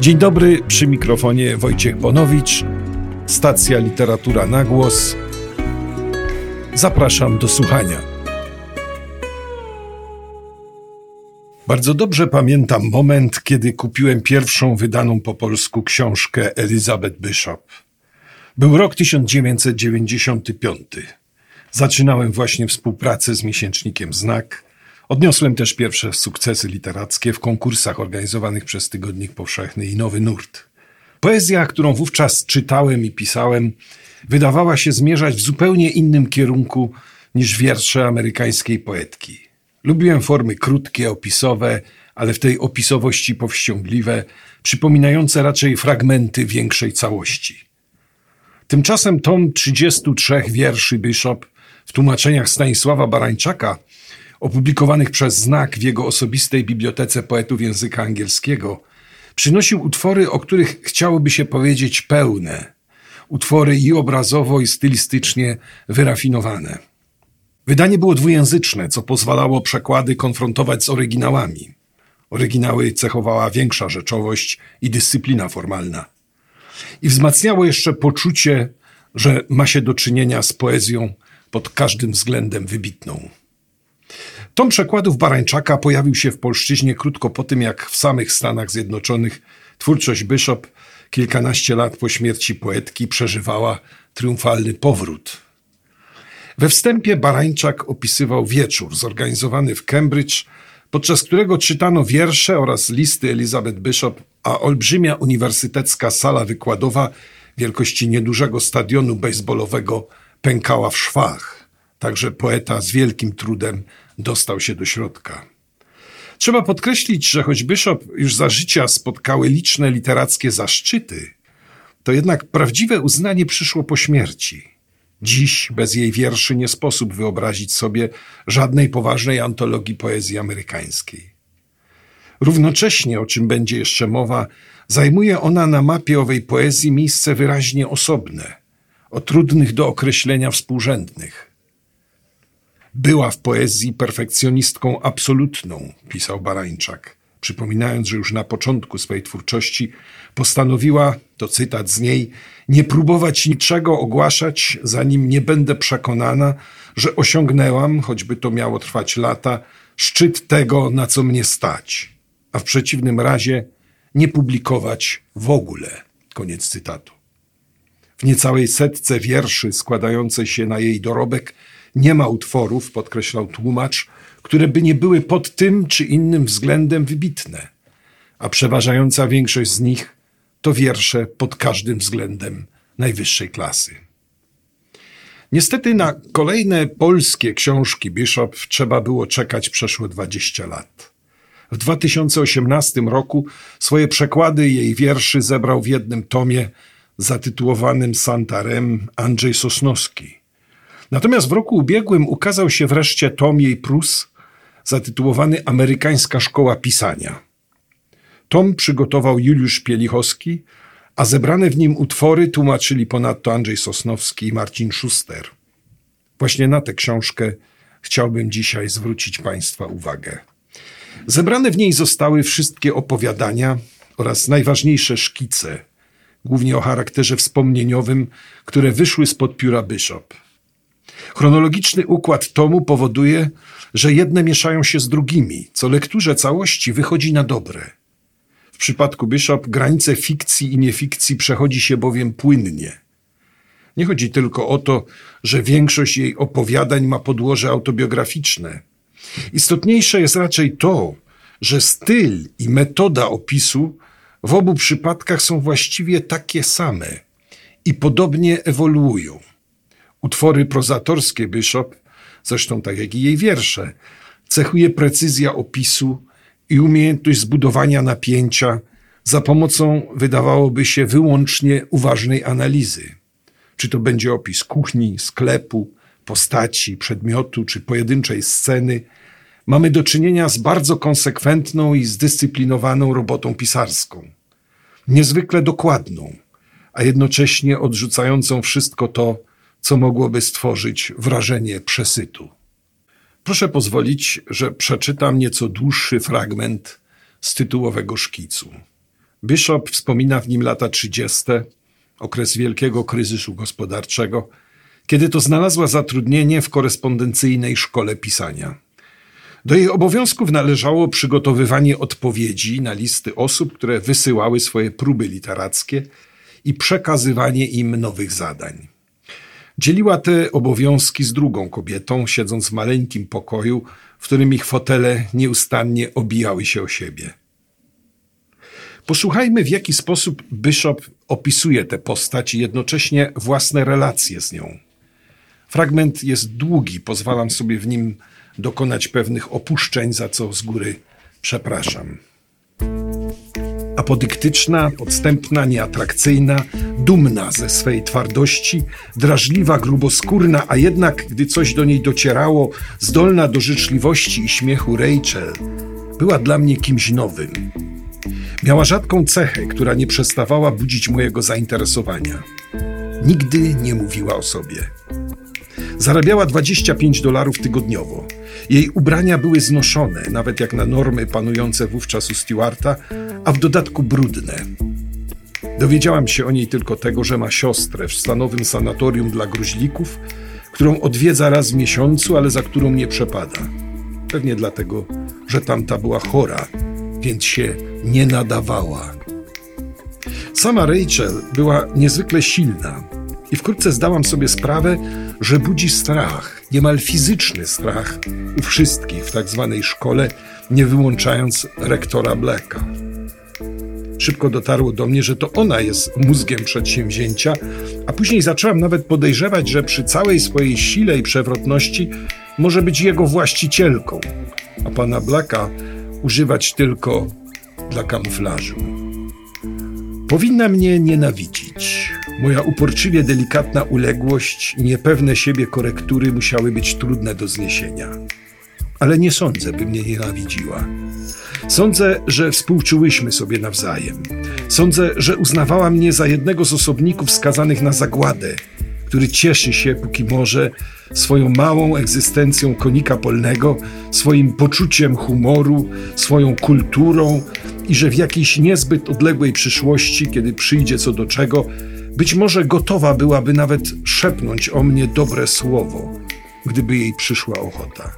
Dzień dobry, przy mikrofonie Wojciech Bonowicz, stacja Literatura na Głos. Zapraszam do słuchania. Bardzo dobrze pamiętam moment, kiedy kupiłem pierwszą wydaną po polsku książkę Elizabeth Bishop. Był rok 1995. Zaczynałem właśnie współpracę z miesięcznikiem Znak – Odniosłem też pierwsze sukcesy literackie w konkursach organizowanych przez Tygodnik Powszechny i Nowy Nurt. Poezja, którą wówczas czytałem i pisałem, wydawała się zmierzać w zupełnie innym kierunku niż wiersze amerykańskiej poetki. Lubiłem formy krótkie, opisowe, ale w tej opisowości powściągliwe, przypominające raczej fragmenty większej całości. Tymczasem tom 33 wierszy Bishop w tłumaczeniach Stanisława Barańczaka opublikowanych przez Znak w jego osobistej bibliotece poetów języka angielskiego, przynosił utwory, o których chciałoby się powiedzieć pełne, utwory i obrazowo, i stylistycznie wyrafinowane. Wydanie było dwujęzyczne, co pozwalało przekłady konfrontować z oryginałami. Oryginały cechowała większa rzeczowość i dyscyplina formalna. I wzmacniało jeszcze poczucie, że ma się do czynienia z poezją pod każdym względem wybitną. Tom przekładów Barańczaka pojawił się w polszczyźnie krótko po tym, jak w samych Stanach Zjednoczonych twórczość Bishop kilkanaście lat po śmierci poetki przeżywała triumfalny powrót. We wstępie Barańczak opisywał wieczór zorganizowany w Cambridge, podczas którego czytano wiersze oraz listy Elizabeth Bishop, a olbrzymia uniwersytecka sala wykładowa wielkości niedużego stadionu baseballowego pękała w szwach. Także poeta z wielkim trudem dostał się do środka. Trzeba podkreślić, że choć Bishop już za życia spotkały liczne literackie zaszczyty, to jednak prawdziwe uznanie przyszło po śmierci. Dziś bez jej wierszy nie sposób wyobrazić sobie żadnej poważnej antologii poezji amerykańskiej. Równocześnie, o czym będzie jeszcze mowa, zajmuje ona na mapie owej poezji miejsce wyraźnie osobne, o trudnych do określenia współrzędnych. Była w poezji perfekcjonistką absolutną, pisał Barańczak, przypominając, że już na początku swojej twórczości postanowiła, to cytat z niej, nie próbować niczego ogłaszać, zanim nie będę przekonana, że osiągnęłam, choćby to miało trwać lata, szczyt tego, na co mnie stać, a w przeciwnym razie nie publikować w ogóle. Koniec cytatu. W niecałej setce wierszy składającej się na jej dorobek nie ma utworów, podkreślał tłumacz, które by nie były pod tym czy innym względem wybitne, a przeważająca większość z nich to wiersze pod każdym względem najwyższej klasy. Niestety na kolejne polskie książki Bishop trzeba było czekać przeszło 20 lat. W 2018 roku swoje przekłady jej wierszy zebrał w jednym tomie zatytułowanym Santarem Andrzej Sosnowski. Natomiast w roku ubiegłym ukazał się wreszcie tom jej prus zatytułowany Amerykańska Szkoła Pisania. Tom przygotował Juliusz Pielichowski, a zebrane w nim utwory tłumaczyli ponadto Andrzej Sosnowski i Marcin Schuster. Właśnie na tę książkę chciałbym dzisiaj zwrócić Państwa uwagę. Zebrane w niej zostały wszystkie opowiadania oraz najważniejsze szkice, głównie o charakterze wspomnieniowym, które wyszły spod pióra Bishop. Chronologiczny układ tomu powoduje, że jedne mieszają się z drugimi, co lekturze całości wychodzi na dobre. W przypadku Bishop granice fikcji i niefikcji przechodzi się bowiem płynnie. Nie chodzi tylko o to, że większość jej opowiadań ma podłoże autobiograficzne. Istotniejsze jest raczej to, że styl i metoda opisu w obu przypadkach są właściwie takie same i podobnie ewoluują. Utwory prozatorskie Bishop, zresztą tak jak i jej wiersze, cechuje precyzja opisu i umiejętność zbudowania napięcia za pomocą, wydawałoby się, wyłącznie uważnej analizy. Czy to będzie opis kuchni, sklepu, postaci, przedmiotu czy pojedynczej sceny, mamy do czynienia z bardzo konsekwentną i zdyscyplinowaną robotą pisarską. Niezwykle dokładną, a jednocześnie odrzucającą wszystko to, co mogłoby stworzyć wrażenie przesytu. Proszę pozwolić, że przeczytam nieco dłuższy fragment z tytułowego szkicu. Bishop wspomina w nim lata 30., okres wielkiego kryzysu gospodarczego, kiedy to znalazła zatrudnienie w korespondencyjnej szkole pisania. Do jej obowiązków należało przygotowywanie odpowiedzi na listy osób, które wysyłały swoje próby literackie i przekazywanie im nowych zadań. Dzieliła te obowiązki z drugą kobietą, siedząc w maleńkim pokoju, w którym ich fotele nieustannie obijały się o siebie. Posłuchajmy, w jaki sposób Bishop opisuje tę postać i jednocześnie własne relacje z nią. Fragment jest długi, pozwalam sobie w nim dokonać pewnych opuszczeń, za co z góry przepraszam. Apodyktyczna, podstępna, nieatrakcyjna, dumna ze swej twardości, drażliwa, gruboskórna, a jednak, gdy coś do niej docierało, zdolna do życzliwości i śmiechu Rachel, była dla mnie kimś nowym. Miała rzadką cechę, która nie przestawała budzić mojego zainteresowania. Nigdy nie mówiła o sobie. Zarabiała 25 dolarów tygodniowo. Jej ubrania były znoszone, nawet jak na normy panujące wówczas u Stewarta, a w dodatku brudne. Dowiedziałam się o niej tylko tego, że ma siostrę w stanowym sanatorium dla gruźlików, którą odwiedza raz w miesiącu, ale za którą nie przepada. Pewnie dlatego, że tamta była chora, więc się nie nadawała. Sama Rachel była niezwykle silna i wkrótce zdałam sobie sprawę, że budzi strach, niemal fizyczny strach u wszystkich w tak zwanej szkole, nie wyłączając rektora Blacka. Szybko dotarło do mnie, że to ona jest mózgiem przedsięwzięcia, a później zaczęłam nawet podejrzewać, że przy całej swojej sile i przewrotności może być jego właścicielką, a pana Blacka używać tylko dla kamuflażu. Powinna mnie nienawidzić. Moja uporczywie delikatna uległość i niepewne siebie korektury musiały być trudne do zniesienia. Ale nie sądzę, by mnie nienawidziła. Sądzę, że współczułyśmy sobie nawzajem. Sądzę, że uznawała mnie za jednego z osobników skazanych na zagładę, który cieszy się, póki może, swoją małą egzystencją konika polnego, swoim poczuciem humoru, swoją kulturą i że w jakiejś niezbyt odległej przyszłości, kiedy przyjdzie co do czego, być może gotowa byłaby nawet szepnąć o mnie dobre słowo, gdyby jej przyszła ochota.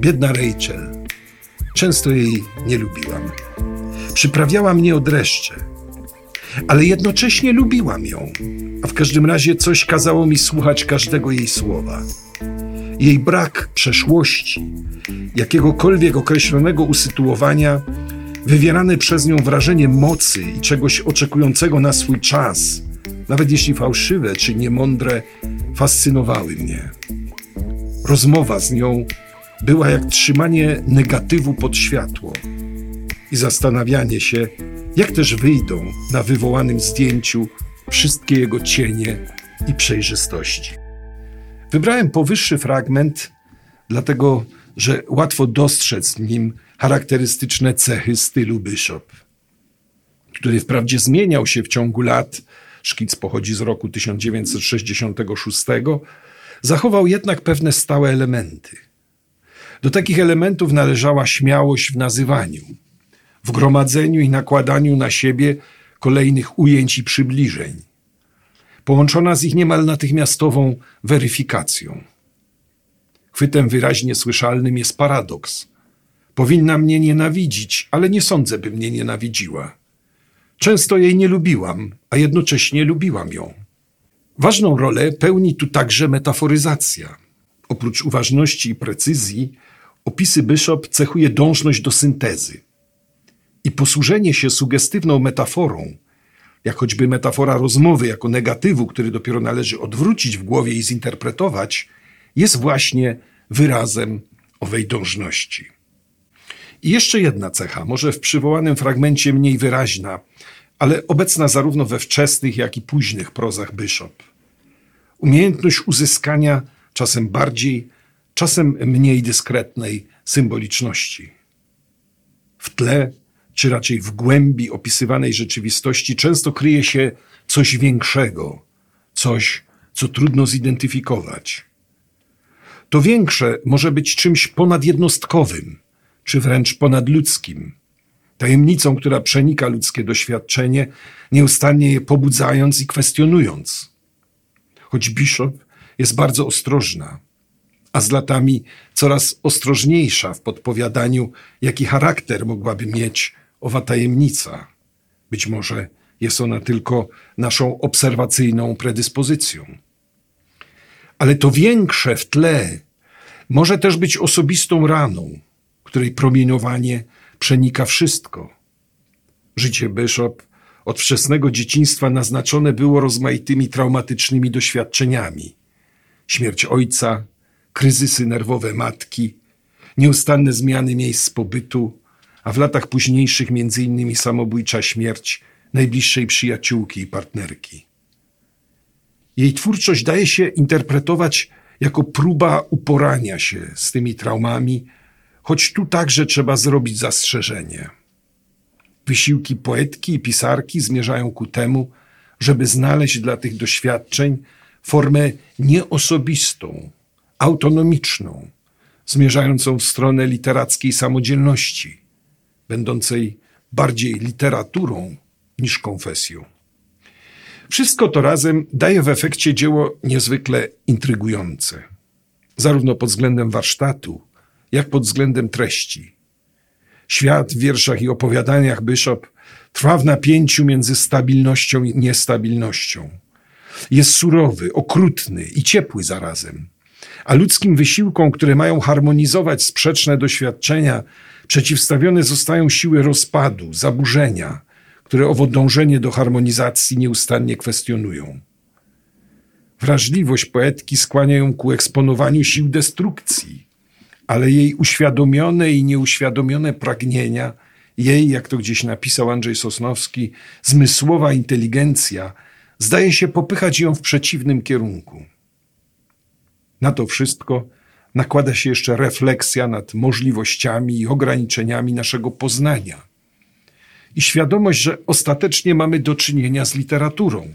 Biedna Rachel. Często jej nie lubiłam. Przyprawiała mnie o dreszcze, ale jednocześnie lubiłam ją, a w każdym razie coś kazało mi słuchać każdego jej słowa. Jej brak przeszłości, jakiegokolwiek określonego usytuowania, wywierane przez nią wrażenie mocy i czegoś oczekującego na swój czas, nawet jeśli fałszywe czy niemądre, fascynowały mnie. Rozmowa z nią była jak trzymanie negatywu pod światło i zastanawianie się, jak też wyjdą na wywołanym zdjęciu wszystkie jego cienie i przejrzystości. Wybrałem powyższy fragment, dlatego że łatwo dostrzec w nim charakterystyczne cechy stylu Bishop, który wprawdzie zmieniał się w ciągu lat, szkic pochodzi z roku 1966, zachował jednak pewne stałe elementy. Do takich elementów należała śmiałość w nazywaniu, w gromadzeniu i nakładaniu na siebie kolejnych ujęć i przybliżeń, połączona z ich niemal natychmiastową weryfikacją. Chwytem wyraźnie słyszalnym jest paradoks. Powinna mnie nienawidzić, ale nie sądzę, by mnie nienawidziła. Często jej nie lubiłam, a jednocześnie lubiłam ją. Ważną rolę pełni tu także metaforyzacja. Oprócz uważności i precyzji, opisy Bishop cechuje dążność do syntezy. I posłużenie się sugestywną metaforą, jak choćby metafora rozmowy jako negatywu, który dopiero należy odwrócić w głowie i zinterpretować, jest właśnie wyrazem owej dążności. I jeszcze jedna cecha, może w przywołanym fragmencie mniej wyraźna, ale obecna zarówno we wczesnych, jak i późnych prozach Bishop. Umiejętność uzyskania czasem bardziej, czasem mniej dyskretnej symboliczności. W tle, czy raczej w głębi opisywanej rzeczywistości często kryje się coś większego, coś, co trudno zidentyfikować. To większe może być czymś ponadjednostkowym, czy wręcz ponadludzkim, tajemnicą, która przenika ludzkie doświadczenie, nieustannie je pobudzając i kwestionując. Choć Bishop jest bardzo ostrożna, a z latami coraz ostrożniejsza w podpowiadaniu, jaki charakter mogłaby mieć owa tajemnica. Być może jest ona tylko naszą obserwacyjną predyspozycją. Ale to większe w tle może też być osobistą raną, której promieniowanie przenika wszystko. Życie Bishop od wczesnego dzieciństwa naznaczone było rozmaitymi traumatycznymi doświadczeniami. Śmierć ojca, kryzysy nerwowe matki, nieustanne zmiany miejsc pobytu, a w latach późniejszych innymi samobójcza śmierć najbliższej przyjaciółki i partnerki. Jej twórczość daje się interpretować jako próba uporania się z tymi traumami, choć tu także trzeba zrobić zastrzeżenie. Wysiłki poetki i pisarki zmierzają ku temu, żeby znaleźć dla tych doświadczeń formę nieosobistą, autonomiczną, zmierzającą w stronę literackiej samodzielności, będącej bardziej literaturą niż konfesją. Wszystko to razem daje w efekcie dzieło niezwykle intrygujące, zarówno pod względem warsztatu, jak pod względem treści. Świat w wierszach i opowiadaniach Bishop trwa w napięciu między stabilnością i niestabilnością. Jest surowy, okrutny i ciepły zarazem. A ludzkim wysiłkom, które mają harmonizować sprzeczne doświadczenia, przeciwstawione zostają siły rozpadu, zaburzenia, które owo dążenie do harmonizacji nieustannie kwestionują. Wrażliwość poetki skłania ją ku eksponowaniu sił destrukcji, ale jej uświadomione i nieuświadomione pragnienia, jej, jak to gdzieś napisał Andrzej Sosnowski, zmysłowa inteligencja zdaje się popychać ją w przeciwnym kierunku. Na to wszystko nakłada się jeszcze refleksja nad możliwościami i ograniczeniami naszego poznania i świadomość, że ostatecznie mamy do czynienia z literaturą,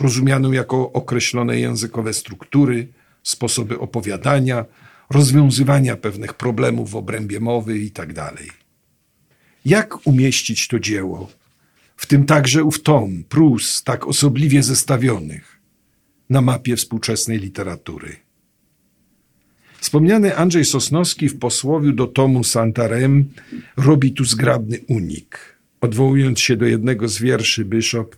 rozumianą jako określone językowe struktury, sposoby opowiadania, rozwiązywania pewnych problemów w obrębie mowy itd. Tak Jak umieścić to dzieło, w tym także ów tom, prus tak osobliwie zestawionych, na mapie współczesnej literatury? Wspomniany Andrzej Sosnowski w posłowiu do tomu Santarem robi tu zgrabny unik odwołując się do jednego z wierszy Bishop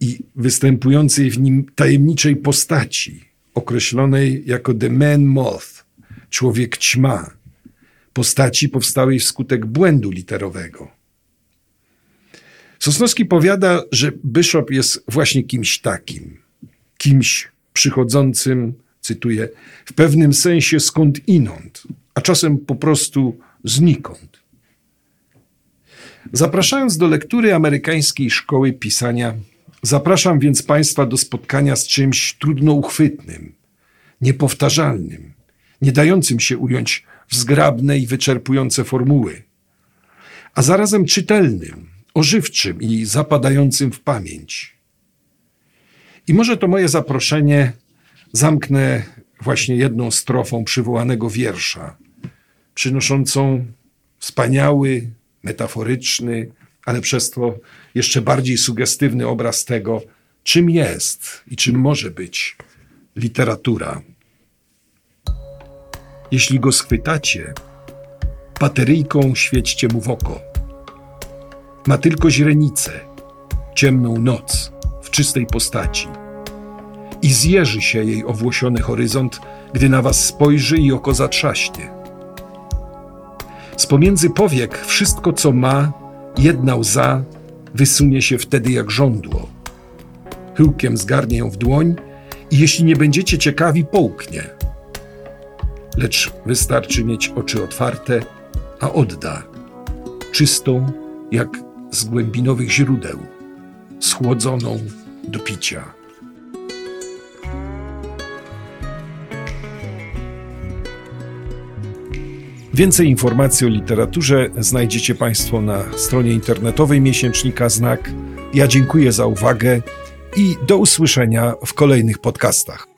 i występującej w nim tajemniczej postaci, określonej jako The Man Moth, człowiek ćma, postaci powstałej wskutek błędu literowego. Sosnowski powiada, że Bishop jest właśnie kimś takim, kimś przychodzącym, cytuję, w pewnym sensie skąd inąd, a czasem po prostu znikąd. Zapraszając do lektury amerykańskiej szkoły pisania, zapraszam więc Państwa do spotkania z czymś trudno uchwytnym, niepowtarzalnym, nie dającym się ująć w zgrabne i wyczerpujące formuły, a zarazem czytelnym, ożywczym i zapadającym w pamięć. I może to moje zaproszenie zamknę właśnie jedną strofą przywołanego wiersza, przynoszącą wspaniały, metaforyczny, ale przez to jeszcze bardziej sugestywny obraz tego, czym jest i czym może być literatura. Jeśli go schwytacie, bateryjką świećcie mu w oko. Ma tylko źrenicę, ciemną noc w czystej postaci. I zjeży się jej owłosiony horyzont, gdy na was spojrzy i oko zatrzaśnie z pomiędzy powiek wszystko, co ma, jedna łza wysunie się wtedy jak żądło. Chyłkiem zgarnie ją w dłoń i jeśli nie będziecie ciekawi, połknie. Lecz wystarczy mieć oczy otwarte, a odda, czystą jak z głębinowych źródeł, schłodzoną do picia. Więcej informacji o literaturze znajdziecie Państwo na stronie internetowej miesięcznika Znak. Ja dziękuję za uwagę i do usłyszenia w kolejnych podcastach.